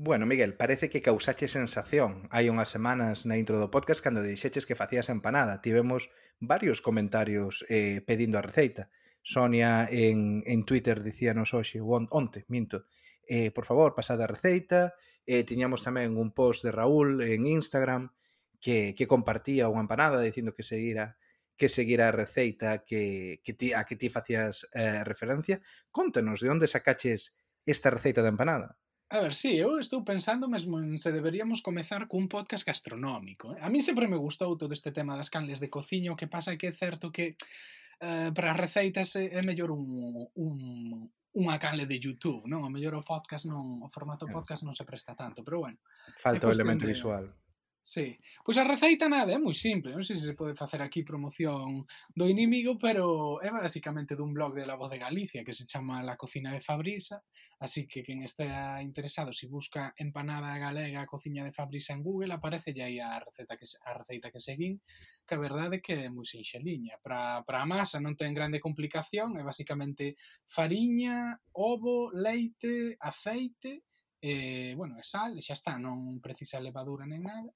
Bueno, Miguel, parece que causache sensación hai unhas semanas na intro do podcast cando dixeches que facías empanada. Tivemos varios comentarios eh, pedindo a receita. Sonia en, en Twitter dicíanos hoxe, on, onte, minto, eh, por favor, pasade a receita. Eh, tiñamos tamén un post de Raúl en Instagram que, que compartía unha empanada dicindo que seguira que seguira a receita que, que ti, a que ti facías eh, referencia. Contanos de onde sacaches esta receita de empanada. A ver, sí, eu estou pensando mesmo en se deberíamos comezar cun podcast gastronómico. Eh? A mí sempre me gustou todo este tema das canles de cociño, que pasa que é certo que eh, para receitas é mellor un, un, unha canle de YouTube, non? A mellor o podcast non, o formato podcast non se presta tanto, pero bueno. Falta o elemento de... visual. Sí. Pois a receita nada, é moi simple, non sei se se pode facer aquí promoción do inimigo, pero é basicamente dun blog de La Voz de Galicia que se chama La Cocina de Fabrisa, así que quen estea interesado, se si busca empanada galega cociña de Fabrisa en Google, aparece aí a receta que a receita que seguín, que a verdade é que é moi sinxeliña. Para, para a masa non ten grande complicación, é basicamente fariña, ovo, leite, aceite, e, bueno, e sal, e xa está, non precisa levadura nen nada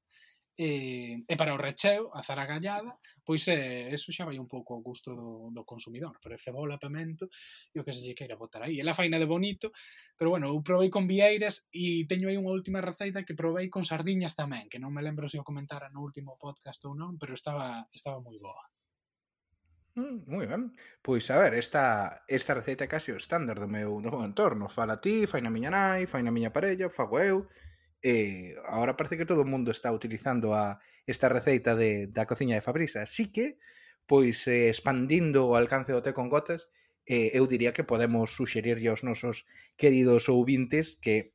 E, e para o recheo, a zaragallada, pois é, eso xa vai un pouco ao gusto do, do consumidor, pero é cebola, pemento e o que se lle queira botar aí. E la faina de bonito, pero bueno, eu provei con vieiras e teño aí unha última receita que provei con sardiñas tamén, que non me lembro se o comentara no último podcast ou non, pero estaba, estaba moi boa. Mm, moi ben. Pois a ver, esta, esta receita é casi o estándar do meu, do meu entorno. Fala ti, fai na miña nai, fai na miña parella, fago eu, eh, ahora parece que todo o mundo está utilizando a esta receita de, da cociña de Fabrisa. Así que, pois, eh, expandindo o alcance do té con gotas, eh, eu diría que podemos suxerirlle aos nosos queridos ouvintes que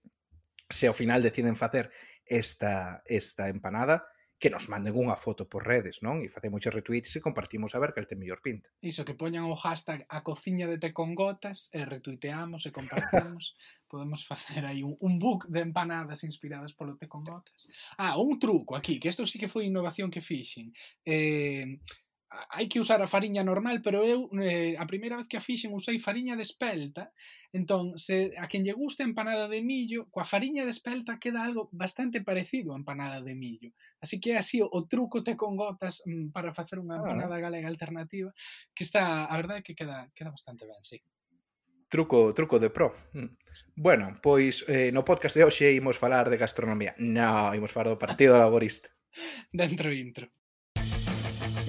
se ao final deciden facer esta, esta empanada, que nos manden unha foto por redes, non? E facemos retweets e compartimos a ver cal ten mellor pinta. Iso, que poñan o hashtag a cociña de té con gotas e retuiteamos e compartimos. Podemos facer aí un, un book de empanadas inspiradas polo té con gotas. Ah, un truco aquí, que isto sí que foi innovación que fixen. Eh, hai que usar a fariña normal, pero eu eh, a primeira vez que a fixen usei fariña de espelta, entón se a quen lle gusta a empanada de millo, coa fariña de espelta queda algo bastante parecido a empanada de millo. Así que así o truco te con gotas mm, para facer unha ah. empanada galega alternativa, que está, a verdade é que queda queda bastante ben, sí. Truco, truco de pro. Mm. Bueno, pois eh, no podcast de hoxe imos falar de gastronomía. No, imos falar do Partido Laborista. Dentro intro.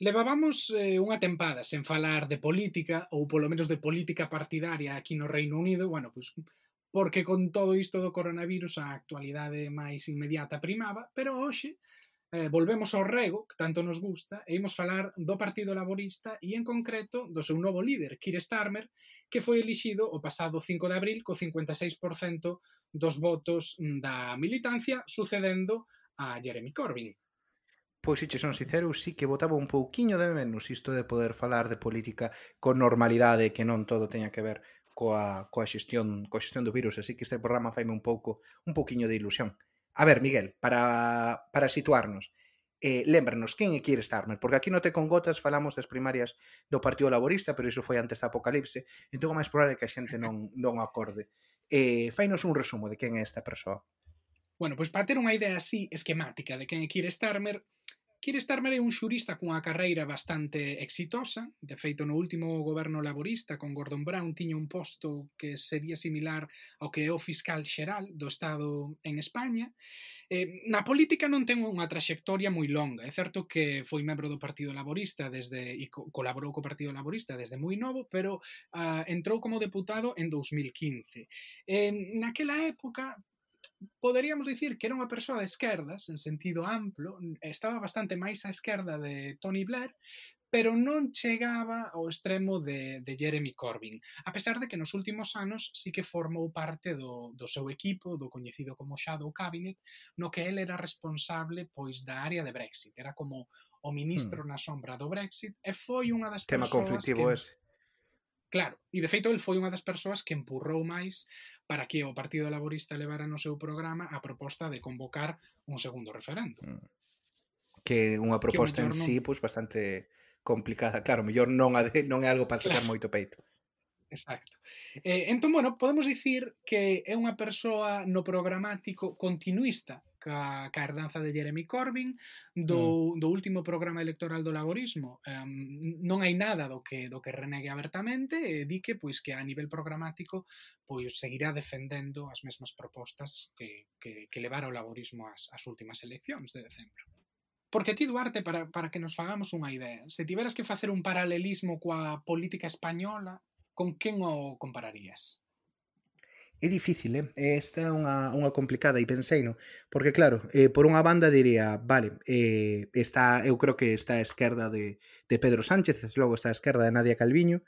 Levábamos eh, unha tempada sen falar de política, ou polo menos de política partidaria aquí no Reino Unido, bueno, pois, porque con todo isto do coronavirus a actualidade máis inmediata primaba, pero hoxe eh, volvemos ao rego, que tanto nos gusta, e imos falar do Partido Laborista e en concreto do seu novo líder, Keir Starmer, que foi elixido o pasado 5 de abril co 56% dos votos mm, da militancia, sucedendo a Jeremy Corbyn pois se che son sincero, sí que botaba un pouquiño de menos isto de poder falar de política con normalidade que non todo teña que ver coa, coa xestión coa xestión do virus, así que este programa faime un pouco un pouquiño de ilusión. A ver, Miguel, para, para situarnos, eh, lembranos, quen é Keir Starmer? Porque aquí no te con gotas falamos das primarias do Partido Laborista, pero iso foi antes da apocalipse, entón o máis probable é que a xente non, non acorde. Eh, fainos un resumo de quen é esta persoa. Bueno, pois para ter unha idea así esquemática de quen é Keir Starmer, Keir Starmer é un xurista cunha carreira bastante exitosa. De feito, no último goberno laborista con Gordon Brown tiña un posto que sería similar ao que é o fiscal xeral do Estado en España. Eh, na política non ten unha traxectoria moi longa. É certo que foi membro do Partido Laborista desde e co colaborou co Partido Laborista desde moi novo, pero uh, entrou como deputado en 2015. Eh, naquela época poderíamos dicir que era unha persoa de esquerdas, en sentido amplo, estaba bastante máis á esquerda de Tony Blair, pero non chegaba ao extremo de, de Jeremy Corbyn, a pesar de que nos últimos anos sí que formou parte do, do seu equipo, do coñecido como Shadow Cabinet, no que el era responsable pois da área de Brexit, era como o ministro hmm. na sombra do Brexit, e foi unha das Tema persoas conflictivo que... ese Claro, e de feito el foi unha das persoas que empurrou máis para que o Partido Laborista levara no seu programa a proposta de convocar un segundo referendo. Mm. Que unha proposta que en sí, pois, bastante complicada. Claro, mellor non, a de, non é algo para sacar claro. moito peito. Exacto. Eh, entón, bueno, podemos dicir que é unha persoa no programático continuista ca, ca herdanza de Jeremy Corbyn do, mm. do último programa electoral do laborismo um, non hai nada do que do que renegue abertamente e di que pois que a nivel programático pois seguirá defendendo as mesmas propostas que, que, que levara o laborismo ás, ás últimas eleccións de decembro Porque ti, Duarte, para, para que nos fagamos unha idea, se tiveras que facer un paralelismo coa política española, con quen o compararías? É difícil, eh? Esta é unha, unha complicada e pensei, no? Porque claro, eh, por unha banda diría, vale, eh, está, eu creo que está a esquerda de, de Pedro Sánchez, logo está a esquerda de Nadia Calviño,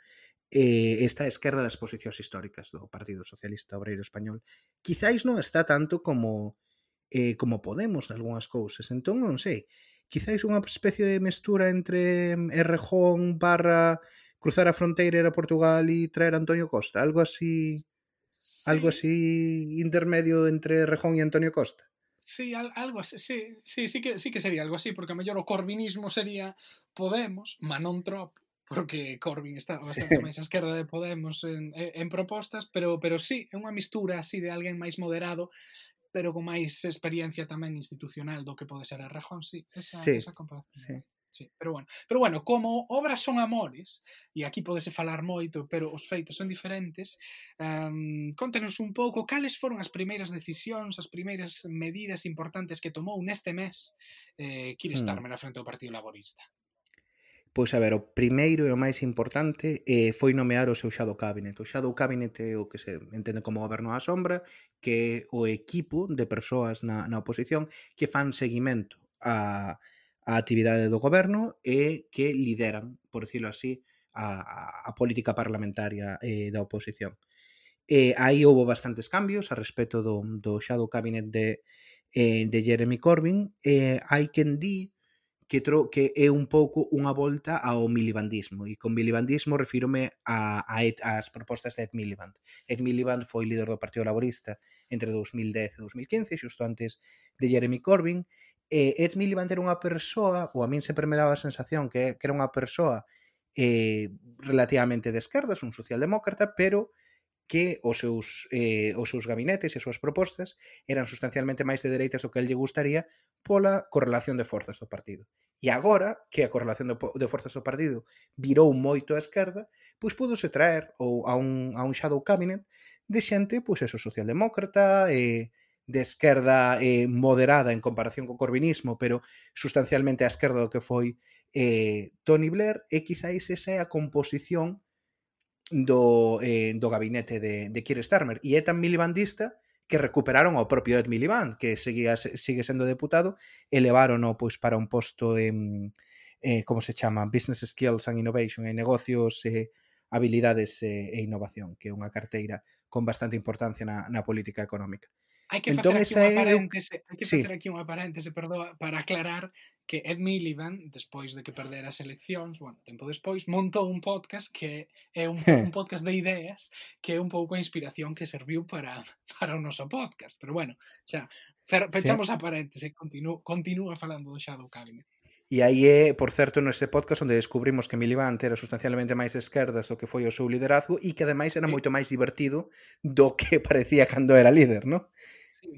eh, está a esquerda das posicións históricas do Partido Socialista Obreiro Español. Quizáis non está tanto como eh, como Podemos algunhas cousas, entón non sei. Quizáis unha especie de mestura entre eh, Errejón barra cruzar a fronteira a Portugal e traer a Antonio Costa, algo así Sí. Algo así intermedio entre Rejón e Antonio Costa. Sí, algo así, sí, sí, sí que, sí que sería algo así, porque a mellor o corbinismo sería Podemos, Manon Trop, porque Corbyn está bastante sí. máis á esquerda de Podemos en, en propostas, pero pero sí, é unha mistura así de alguén máis moderado, pero con máis experiencia tamén institucional do que pode ser a Rajón, sí, esa, sí. esa comparación. Sí. Sí, pero bueno, pero bueno, como obras son amores, e aquí podese falar moito, pero os feitos son diferentes, ehm, um, contenos un pouco cales foron as primeiras decisións, as primeiras medidas importantes que tomou neste mes eh, Kir Starmer mm. na frente ao Partido Laborista. Pois a ver, o primeiro e o máis importante eh, foi nomear o seu Shadow Cabinet. O Shadow Cabinet é o que se entende como goberno á sombra, que é o equipo de persoas na, na oposición que fan seguimento a, a actividade do goberno e que lideran, por decirlo así, a, a política parlamentaria eh, da oposición. Eh, aí houve bastantes cambios a respecto do, do xa do cabinet de, eh, de Jeremy Corbyn. Eh, hai quen di que, tro, que é un pouco unha volta ao milibandismo. E con milibandismo refírome a, a et, as propostas de Ed Miliband. Ed Miliband foi líder do Partido Laborista entre 2010 e 2015, xusto antes de Jeremy Corbyn, e Ed Miliband era unha persoa, ou a min sempre me daba a sensación que, que era unha persoa eh, relativamente de esquerdas, un socialdemócrata, pero que os seus, eh, os seus gabinetes e as súas propostas eran sustancialmente máis de dereitas do que el lle gustaría pola correlación de forzas do partido. E agora que a correlación de, de forzas do partido virou moito á esquerda, pois pudose traer ou a un, a un shadow cabinet de xente, pois eso, socialdemócrata, eh, de esquerda eh, moderada en comparación co corbinismo, pero sustancialmente a esquerda do que foi eh, Tony Blair, e quizáis esa é a composición do, eh, do gabinete de, de Keir Starmer. E é tan milibandista que recuperaron ao propio Ed Miliband, que seguía, sigue sendo deputado, e levarono pois, para un posto en, eh, como se chama, Business Skills and Innovation, en negocios, eh, habilidades eh, e innovación, que é unha carteira con bastante importancia na, na política económica. Hai que facer aquí unha paréntese, hai que facer sí. aquí unha paréntese, perdoa, para aclarar que Ed Miliband, despois de que perdera as eleccións, bueno, tempo despois, montou un podcast que é un, un podcast de ideas que é un pouco a inspiración que serviu para, para o noso podcast. Pero bueno, xa, fer, pechamos sí. a paréntese, continu, continúa falando do Shadow Cabinet. E aí é, por certo, neste podcast onde descubrimos que Miliband era sustancialmente máis de esquerdas do que foi o seu liderazgo e que ademais era moito máis divertido do que parecía cando era líder, non?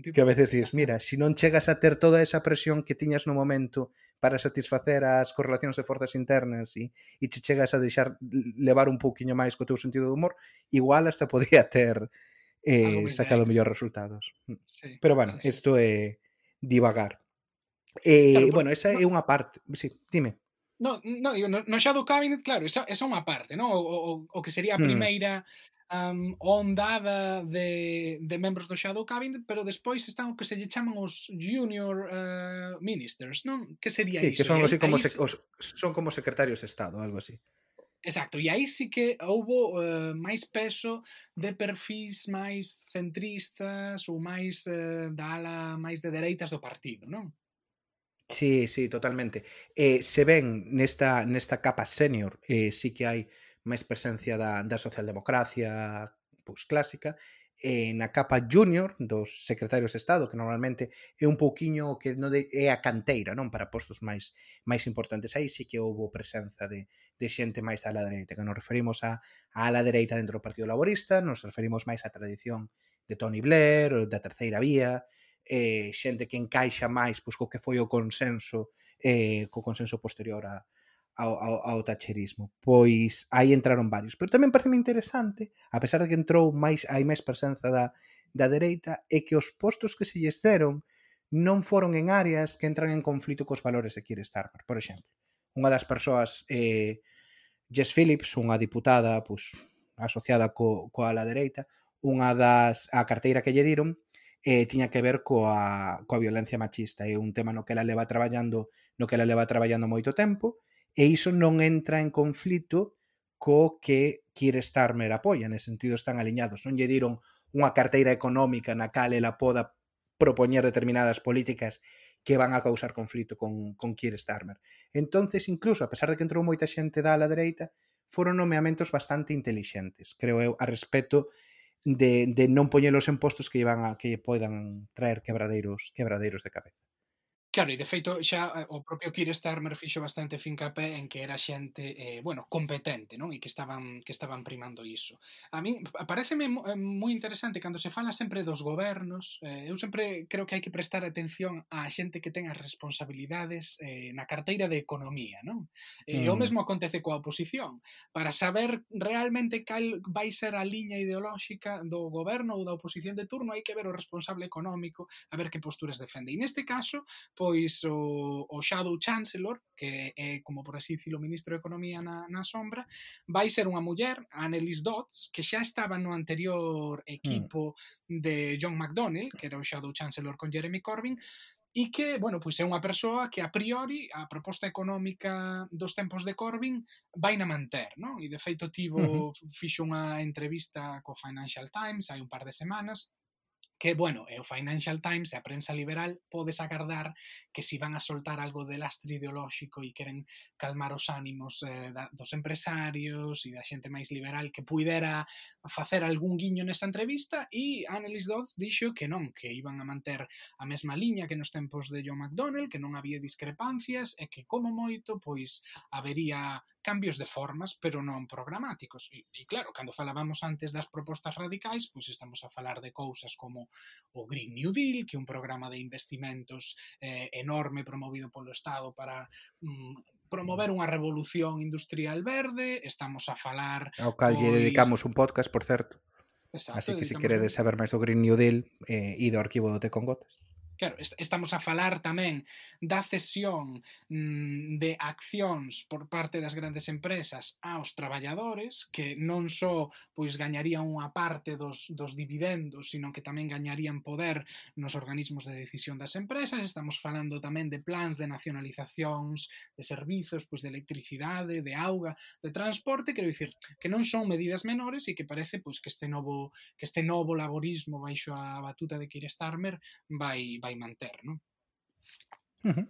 que a veces dices, mira, se si non chegas a ter toda esa presión que tiñas no momento para satisfacer as correlacións de forzas internas e, e che chegas a deixar levar un pouquiño máis co teu sentido do humor, igual hasta podría ter eh, sacado mellores resultados. Mm. Sí, Pero bueno, sí, sí. isto é divagar. Eh, claro, bueno, esa no, é unha parte. Sí, dime. No, no, digo, no, no Shadow Cabinet, claro, esa, esa é unha parte, no? o, o, o que sería a mm. primeira... Mm um, ondada de, de membros do Shadow Cabinet, pero despois están o que se lle chaman os Junior uh, Ministers, non? Que sería sí, iso? que son así como, se, os, son como secretarios de Estado, algo así. Exacto, e aí sí que houbo uh, máis peso de perfis máis centristas ou máis uh, da ala máis de dereitas do partido, non? Sí, sí, totalmente. Eh, se ven nesta, nesta capa senior, eh, sí que hai máis presencia da, da socialdemocracia pois, clásica, e na capa junior dos secretarios de Estado, que normalmente é un pouquiño que non de, é a canteira, non para postos máis máis importantes. Aí sí que houve presenza de, de xente máis da ala dereita, que nos referimos a, a ala dereita dentro do Partido Laborista, nos referimos máis á tradición de Tony Blair, ou da Terceira Vía, eh, xente que encaixa máis pois, co que foi o consenso, eh, co consenso posterior a, ao, ao, ao tacherismo. Pois aí entraron varios. Pero tamén parece interesante, a pesar de que entrou máis hai máis presenza da, da dereita, é que os postos que se lles deron non foron en áreas que entran en conflito cos valores de Keir Starmer. Por exemplo, unha das persoas eh, Jess Phillips, unha diputada pois, asociada co, coa ala dereita, unha das a carteira que lle diron eh, tiña que ver coa, coa violencia machista. É un tema no que ela leva traballando no que ela leva traballando moito tempo e iso non entra en conflito co que quire estar apoia, nese sentido están aliñados, non lle diron unha carteira económica na cal ela poda propoñer determinadas políticas que van a causar conflito con, con Keir Starmer. Entonces, incluso, a pesar de que entrou moita xente da ala dereita, foron nomeamentos bastante intelixentes, creo eu, a respecto de, de non poñelos en postos que iban a, que poidan traer quebradeiros, quebradeiros de cabeza. Claro, e de feito xa eh, o propio Keir Starmer fixo bastante fincapé en que era xente, eh, bueno, competente, non? E que estaban que estaban primando iso. A min pareceme eh, moi interesante cando se fala sempre dos gobernos, eh, eu sempre creo que hai que prestar atención á xente que ten as responsabilidades eh, na carteira de economía, non? Eh, e mm. o mesmo acontece coa oposición, para saber realmente cal vai ser a liña ideolóxica do goberno ou da oposición de turno, hai que ver o responsable económico, a ver que posturas defende. E neste caso, pois o, o Shadow Chancellor, que é como por así dicilo ministro de Economía na, na sombra, vai ser unha muller, Annelise Dodds, que xa estaba no anterior mm. equipo de John McDonnell, que era o Shadow Chancellor con Jeremy Corbyn, e que, bueno, pois é unha persoa que a priori a proposta económica dos tempos de Corbyn vai na manter, non? E de feito tivo, fixo unha entrevista co Financial Times hai un par de semanas que, bueno, o Financial Times e a prensa liberal pode sacar dar que si van a soltar algo de lastre ideolóxico e queren calmar os ánimos eh, da, dos empresarios e da xente máis liberal que puidera facer algún guiño nesta entrevista e Annelies Dodds dixo que non, que iban a manter a mesma liña que nos tempos de John McDonnell, que non había discrepancias e que como moito pois habería cambios de formas, pero non programáticos. E, e claro, cando falábamos antes das propostas radicais, pois estamos a falar de cousas como o Green New Deal, que é un programa de investimentos eh, enorme promovido polo Estado para mm, promover unha revolución industrial verde, estamos a falar... Ao cal lle pois dedicamos un podcast, por certo. Exacto, Así que se si queredes saber máis do Green New Deal, eh, e do arquivo do Te con Gotas. Claro, estamos a falar tamén da cesión mm, de accións por parte das grandes empresas aos traballadores, que non só pois gañarían unha parte dos, dos dividendos, sino que tamén gañarían poder nos organismos de decisión das empresas. Estamos falando tamén de plans de nacionalizacións de servizos, pois de electricidade, de auga, de transporte, quero dicir, que non son medidas menores e que parece pois que este novo que este novo laborismo baixo a batuta de Keir Starmer vai vai manter, non? Uh -huh.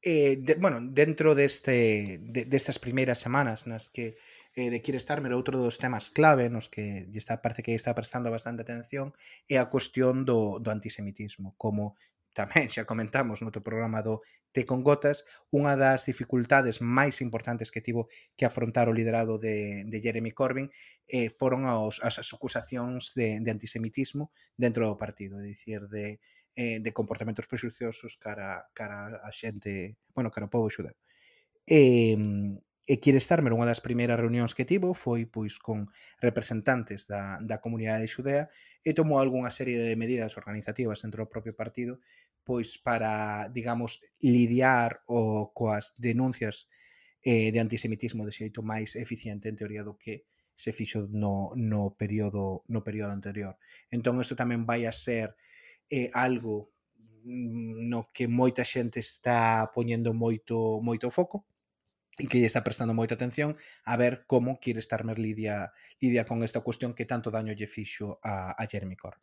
eh, de, bueno, dentro deste, de, destas primeiras semanas nas que eh, de Quire Starmer outro dos temas clave nos que lle está, parece que está prestando bastante atención é a cuestión do, do antisemitismo como tamén xa comentamos no outro programa do Te con Gotas, unha das dificultades máis importantes que tivo que afrontar o liderado de, de Jeremy Corbyn eh, foron aos, as acusacións de, de antisemitismo dentro do partido, é dicir, de eh, de comportamentos prexuciosos cara, cara a xente, bueno, cara ao povo xudeu. E, e Kirestarmer, unha das primeiras reunións que tivo foi pois con representantes da, da comunidade xudea e tomou algunha serie de medidas organizativas dentro do propio partido pois para, digamos, lidiar o, coas denuncias eh, de antisemitismo de xeito máis eficiente en teoría do que se fixo no, no, período, no período anterior. Entón, isto tamén vai a ser é algo mm, no que moita xente está poñendo moito moito foco e que lle está prestando moita atención a ver como quere estar Mer Lidia, Lidia con esta cuestión que tanto daño lle fixo a, a Jeremy Corbyn.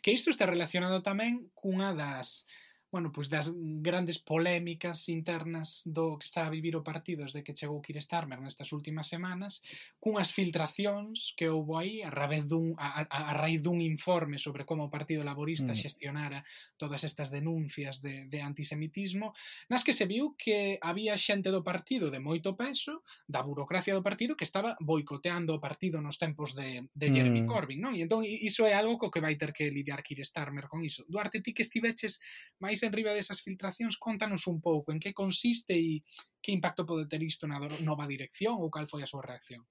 Que isto está relacionado tamén cunha das bueno, pois das grandes polémicas internas do que está a vivir o partido desde que chegou Keir Starmer nestas últimas semanas, cunhas filtracións que houbo aí a, raíz dun, a, a, a raíz dun informe sobre como o Partido Laborista mm. xestionara todas estas denuncias de, de antisemitismo, nas que se viu que había xente do partido de moito peso, da burocracia do partido, que estaba boicoteando o partido nos tempos de, de Jeremy mm. Corbyn, non? E entón iso é algo co que vai ter que lidiar Keir Starmer con iso. Duarte, ti que estiveches máis máis enriba desas filtracións, contanos un pouco en que consiste e que impacto pode ter isto na nova dirección ou cal foi a súa reacción?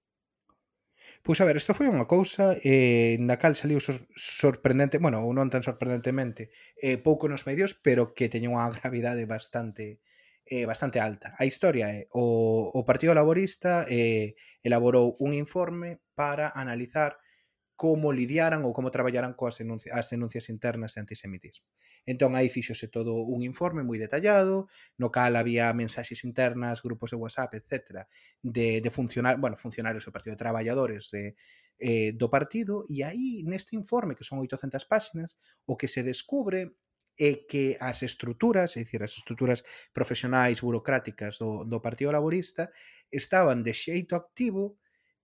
Pois a ver, isto foi unha cousa eh, na cal saliu sorprendente, bueno, ou non tan sorprendentemente, eh, pouco nos medios, pero que teña unha gravidade bastante eh, bastante alta. A historia é o, o Partido Laborista eh, elaborou un informe para analizar como lidiaran ou como traballaran coas enuncia, as denuncias internas de antisemitismo. Entón aí fixose todo un informe moi detallado, no cal había mensaxes internas, grupos de WhatsApp, etc. de, de funcionar, bueno, funcionarios do Partido de Traballadores de, eh, do partido, e aí neste informe, que son 800 páxinas, o que se descubre é que as estruturas, é dicir, as estruturas profesionais burocráticas do, do Partido Laborista estaban de xeito activo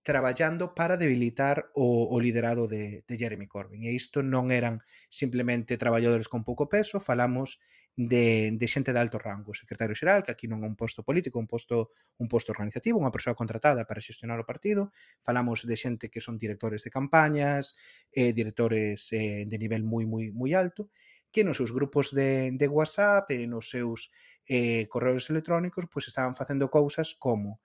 traballando para debilitar o, o liderado de, de Jeremy Corbyn. E isto non eran simplemente traballadores con pouco peso, falamos de, de xente de alto rango, o secretario xeral, que aquí non é un posto político, un posto un posto organizativo, unha persoa contratada para xestionar o partido, falamos de xente que son directores de campañas, eh, directores eh, de nivel moi moi moi alto, que nos seus grupos de, de WhatsApp e nos seus eh, correos electrónicos pois estaban facendo cousas como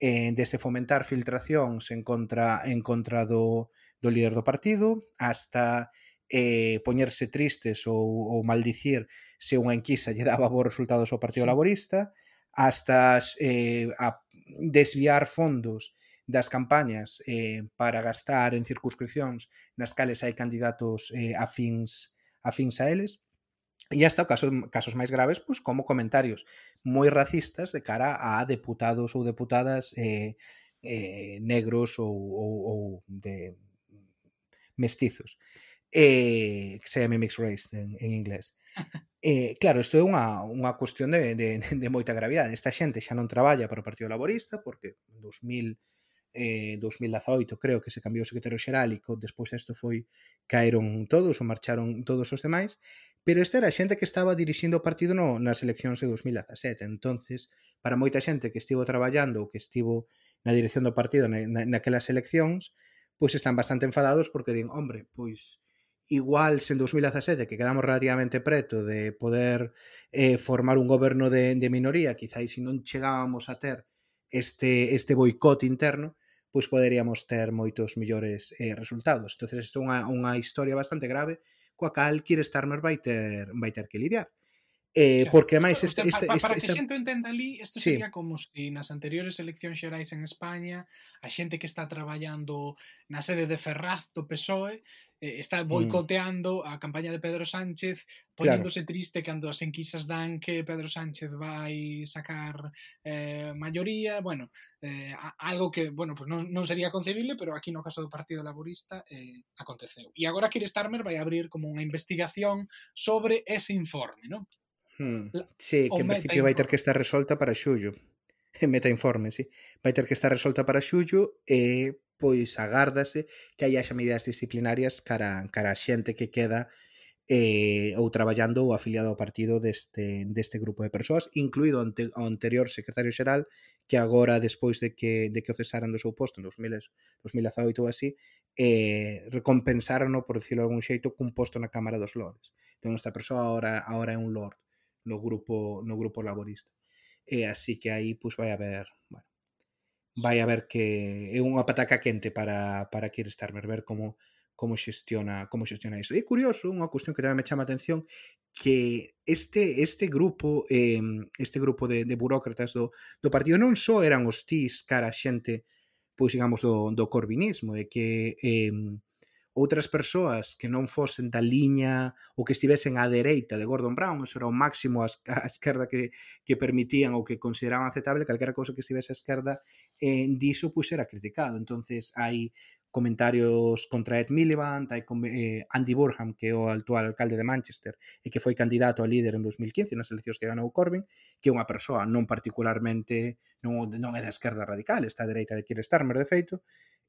eh, desde fomentar filtracións en contra, en contra do, do líder do partido hasta eh, poñerse tristes ou, ou maldicir se unha enquisa lle daba bons resultados ao Partido Laborista hasta eh, a desviar fondos das campañas eh, para gastar en circunscripcións nas cales hai candidatos eh, afins, afins a eles. E hasta o caso, casos máis graves, pois, como comentarios moi racistas de cara a deputados ou deputadas eh, eh, negros ou, ou, ou de mestizos. Eh, que se chama mixed race en, en inglés. Eh, claro, isto é unha, unha cuestión de, de, de moita gravidade. Esta xente xa non traballa para o Partido Laborista porque en 2000 eh, 2018 creo que se cambiou o secretario xeral e despois isto foi caeron todos ou marcharon todos os demais Pero esta era a xente que estaba dirixindo o partido no, nas eleccións de 2017. entonces para moita xente que estivo traballando ou que estivo na dirección do partido na, na, naquelas eleccións, pois están bastante enfadados porque din, hombre, pois igual se en 2017 que quedamos relativamente preto de poder eh, formar un goberno de, de minoría, quizáis se non chegábamos a ter este, este boicot interno, pois poderíamos ter moitos millores eh, resultados. entonces isto é unha, unha historia bastante grave coa cal quere estar vai ter, vai ter que lidiar. Eh, porque máis este, este, este, para, para este, que xente entenda ali, isto sí. sería como se si nas anteriores eleccións xerais en España, a xente que está traballando na sede de Ferraz do PSOE eh, está mm. boicoteando mm. a campaña de Pedro Sánchez, poñéndose claro. triste cando as enquisas dan que Pedro Sánchez vai sacar eh, maioría, bueno, eh, algo que, bueno, pues non, non sería concebible, pero aquí no caso do Partido Laborista eh, aconteceu. E agora Keir Starmer vai abrir como unha investigación sobre ese informe, non? Hmm. Sí, que en principio vai ter que estar resolta para xullo. Meta informe, sí. Vai ter que estar resolta para xullo e pois agárdase que aí haxa medidas disciplinarias cara, cara a xente que queda eh, ou traballando ou afiliado ao partido deste, deste grupo de persoas, incluído ante, o anterior secretario xeral que agora, despois de que, de que o cesaran do seu posto en 2000, 2018 ou así, eh, recompensaron, por decirlo de algún xeito, cun posto na Cámara dos Lores. Entón, esta persoa agora, agora é un lord no grupo no grupo laborista. E así que aí pois vai haber, bueno, vai haber que é unha pataca quente para para Keir Starmer ver como como xestiona como xestiona iso. E curioso, unha cuestión que tamén me chama a atención que este este grupo eh, este grupo de, de burócratas do, do partido non só eran hostís cara a xente pois digamos do, do corbinismo e que eh, outras persoas que non fosen da liña ou que estivesen á dereita de Gordon Brown, eso era o máximo a, a esquerda que, que permitían ou que consideraban aceptable calquera cousa que estivese á esquerda eh, diso pois era criticado. Entonces hai comentarios contra Ed Miliband, hai eh, Andy Burham, que é o actual alcalde de Manchester e que foi candidato a líder en 2015 nas eleccións que ganou Corbyn, que é unha persoa non particularmente non, non é da esquerda radical, está a dereita de Keir Starmer, de feito,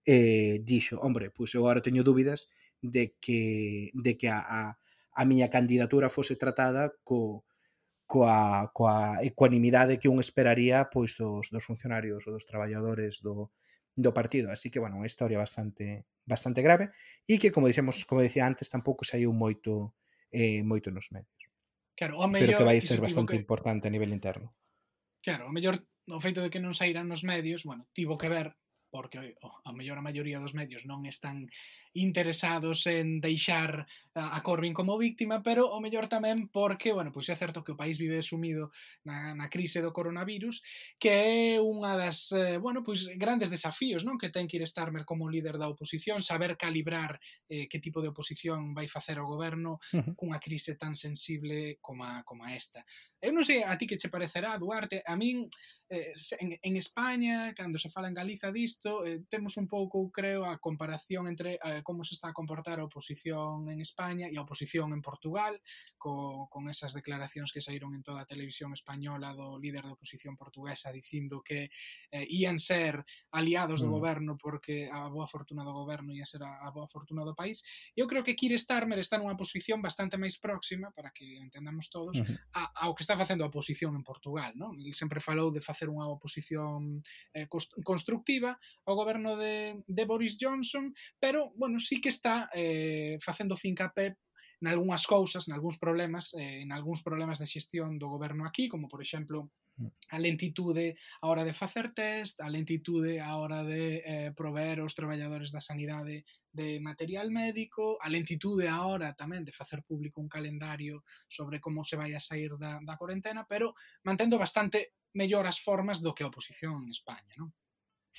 eh, dixo, hombre, pois eu agora teño dúbidas de que, de que a, a, a miña candidatura fose tratada co, coa, coa ecuanimidade que un esperaría pois dos, dos funcionarios ou dos traballadores do, do partido. Así que, bueno, unha historia bastante bastante grave e que, como dixemos, como dicía antes, tampouco saiu moito eh, moito nos medios. Claro, o mellor, Pero que vai ser bastante que... importante a nivel interno. Claro, o mellor o feito de que non saíran nos medios, bueno, tivo que ver porque oh, a mellor a maioría dos medios non están interesados en deixar a Corbyn como víctima, pero o mellor tamén porque, bueno, pois é certo que o país vive sumido na, na crise do coronavirus, que é unha das, eh, bueno, pois grandes desafíos, non, que ten que ir Starmer como líder da oposición, saber calibrar eh, que tipo de oposición vai facer o goberno uh -huh. cunha crise tan sensible como a, como a esta. Eu non sei a ti que che parecerá, Duarte, a min eh, en, en España, cando se fala en Galiza disto, isto eh, temos un pouco, creo, a comparación entre eh, como se está a comportar a oposición en España e a oposición en Portugal, co, con esas declaracións que saíron en toda a televisión española do líder da oposición portuguesa dicindo que eh, ían ser aliados do mm. goberno porque a boa fortuna do goberno ia ser a, a boa fortuna do país. Eu creo que Keir Starmer está nunha posición bastante máis próxima, para que entendamos todos, uh -huh. a, ao que está facendo a oposición en Portugal. Non? Ele sempre falou de facer unha oposición eh, constructiva ao goberno de, de Boris Johnson, pero, bueno, sí que está eh, facendo fincapé nalgúnas cousas, nalgúns problemas, eh, algúns problemas de xestión do goberno aquí, como por exemplo mm. a lentitude a hora de facer test, a lentitude a hora de eh, proveer aos traballadores da sanidade de material médico, a lentitude a hora tamén de facer público un calendario sobre como se vai a sair da, da cuarentena, pero mantendo bastante mellor as formas do que a oposición en España, non?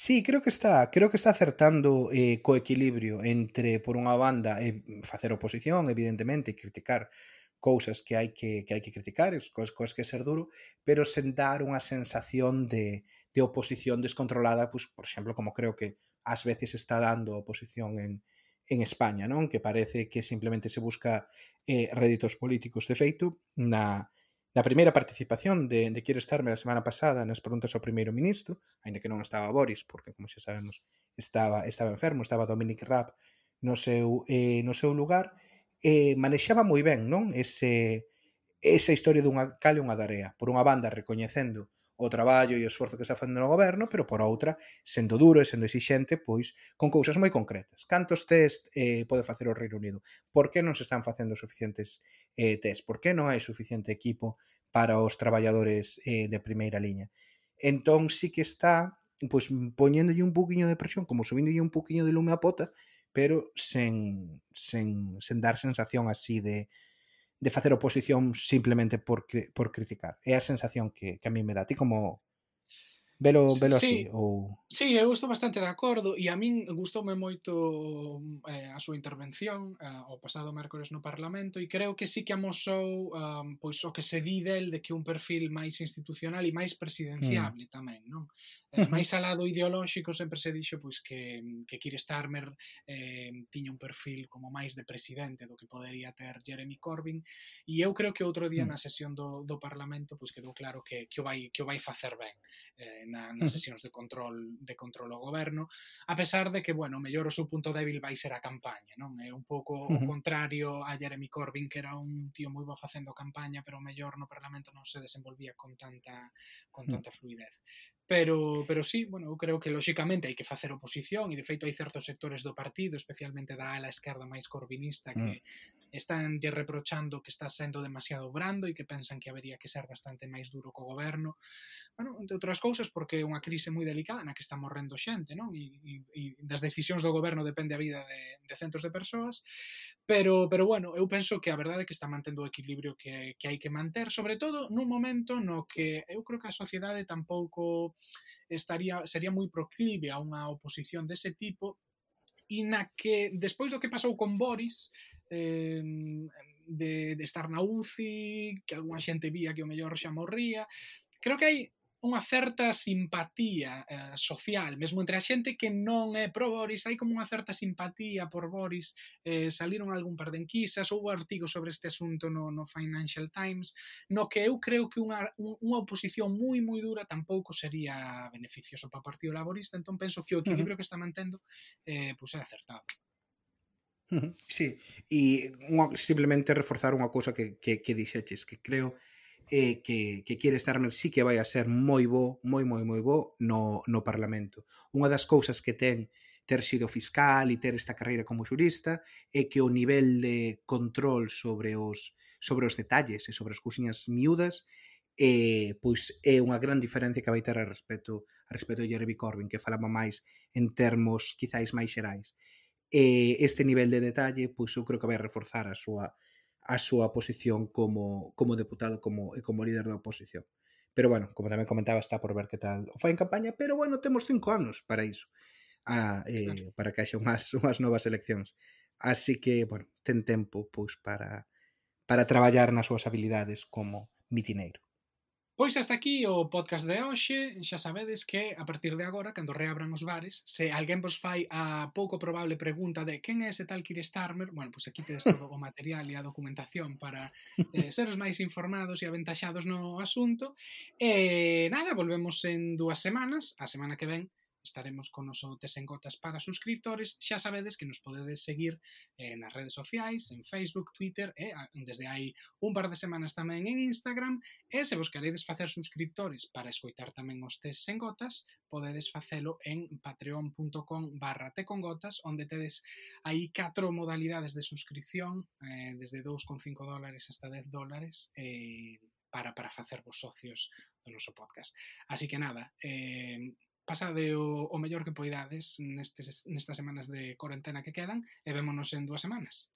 Sí, creo que está, creo que está acertando eh, co equilibrio entre por unha banda eh, facer oposición, evidentemente, e criticar cousas que hai que, que hai que criticar, cousas, cousas que ser duro, pero sen dar unha sensación de, de oposición descontrolada, pues, por exemplo, como creo que ás veces está dando oposición en, en España, non? Que parece que simplemente se busca eh, réditos políticos de feito na, na primeira participación de, de Quero Estarme a semana pasada nas preguntas ao primeiro ministro, aínda que non estaba Boris, porque como xa sabemos, estaba estaba enfermo, estaba Dominic Raab no seu eh, no seu lugar, eh, manexaba moi ben, non? Ese esa historia dunha cale unha darea, por unha banda recoñecendo o traballo e o esforzo que está facendo o goberno, pero por outra, sendo duro e sendo exixente, pois, con cousas moi concretas. Cantos test eh, pode facer o Reino Unido? Por que non se están facendo suficientes eh, test? Por que non hai suficiente equipo para os traballadores eh, de primeira liña? Entón, sí que está pois, poñéndolle un poquinho de presión, como subíndolle un poquinho de lume a pota, pero sen, sen, sen dar sensación así de de facer oposición simplemente por, por criticar. É a sensación que, que a mí me dá. Ti como, Velo, velo sí, así? Ou... Sí, eu estou bastante de acordo e a min gustoume moito eh, a súa intervención eh, o pasado mércores no Parlamento e creo que sí que amosou um, pois o que se di del de que un perfil máis institucional e máis presidenciable mm. tamén, non? Eh, máis alado ideolóxico sempre se dixo pois que, que Keir Starmer eh, tiña un perfil como máis de presidente do que podería ter Jeremy Corbyn e eu creo que outro día mm. na sesión do, do Parlamento pois quedou claro que, que, o vai, que o vai facer ben eh, na, nas mm. sesións de control de control ao goberno, a pesar de que, bueno, mellor o seu punto débil vai ser a campaña, non? É un pouco o contrario a Jeremy Corbyn, que era un tío moi bo facendo campaña, pero mellor no Parlamento non se desenvolvía con tanta con mm. tanta fluidez. Pero, pero sí, bueno, eu creo que lóxicamente hai que facer oposición e de feito hai certos sectores do partido, especialmente da ala esquerda máis corvinista que mm. están lle reprochando que está sendo demasiado brando e que pensan que habería que ser bastante máis duro co goberno. Bueno, entre outras cousas porque é unha crise moi delicada na que está morrendo xente, non? E, e, e das decisións do goberno depende a vida de, de centos de persoas, pero pero bueno, eu penso que a verdade é que está mantendo o equilibrio que que hai que manter, sobre todo nun momento no que eu creo que a sociedade tampouco estaría sería moi proclive a unha oposición dese tipo e na que despois do que pasou con Boris eh, de, de estar na UCI que algunha xente vía que o mellor xa morría creo que hai unha certa simpatía eh, social, mesmo entre a xente que non é pro Boris, hai como unha certa simpatía por Boris, eh, saliron algún par de enquisas, houve artigos sobre este asunto no, no Financial Times, no que eu creo que unha, unha oposición moi moi dura tampouco sería beneficioso para o Partido Laborista, entón penso que o equilibrio uh -huh. que está mantendo eh, pois é acertado. Uh -huh. Sí, e unha, simplemente reforzar unha cousa que, que, que dixeches, que creo que eh, que, que quere estar nel sí que vai a ser moi bo, moi moi moi bo no, no Parlamento. Unha das cousas que ten ter sido fiscal e ter esta carreira como xurista é que o nivel de control sobre os sobre os detalles e sobre as cousiñas miúdas eh, pois é unha gran diferencia que vai ter a respecto a respecto de Jeremy Corbyn, que falaba máis en termos quizáis máis xerais. Eh, este nivel de detalle, pois eu creo que vai reforzar a súa a súa posición como, como deputado como, e como líder da oposición. Pero bueno, como tamén comentaba, está por ver que tal o fai en campaña, pero bueno, temos cinco anos para iso, a, eh, para que haxa unhas, unhas novas eleccións. Así que, bueno, ten tempo pois, para, para traballar nas súas habilidades como mitineiro. Pois hasta aquí o podcast de hoxe. Xa sabedes que a partir de agora, cando reabran os bares, se alguén vos fai a pouco probable pregunta de quen é ese tal Kir Starmer, bueno, pois aquí tedes todo o material e a documentación para eh, seros máis informados e aventaxados no asunto. E nada, volvemos en dúas semanas, a semana que ven, estaremos con noso Tesengotas para suscriptores. Xa sabedes que nos podedes seguir eh, nas redes sociais, en Facebook, Twitter, e eh, desde hai un par de semanas tamén en Instagram. E se vos queredes facer suscriptores para escoitar tamén os Tesengotas, podedes facelo en patreon.com barra tecongotas, onde tedes aí catro modalidades de suscripción, eh, desde 2,5 dólares hasta 10 dólares, eh, para, para facervos socios do noso podcast. Así que nada, eh, pasade o, o mellor que poidades nestes, nestas semanas de corentena que quedan e vémonos en dúas semanas.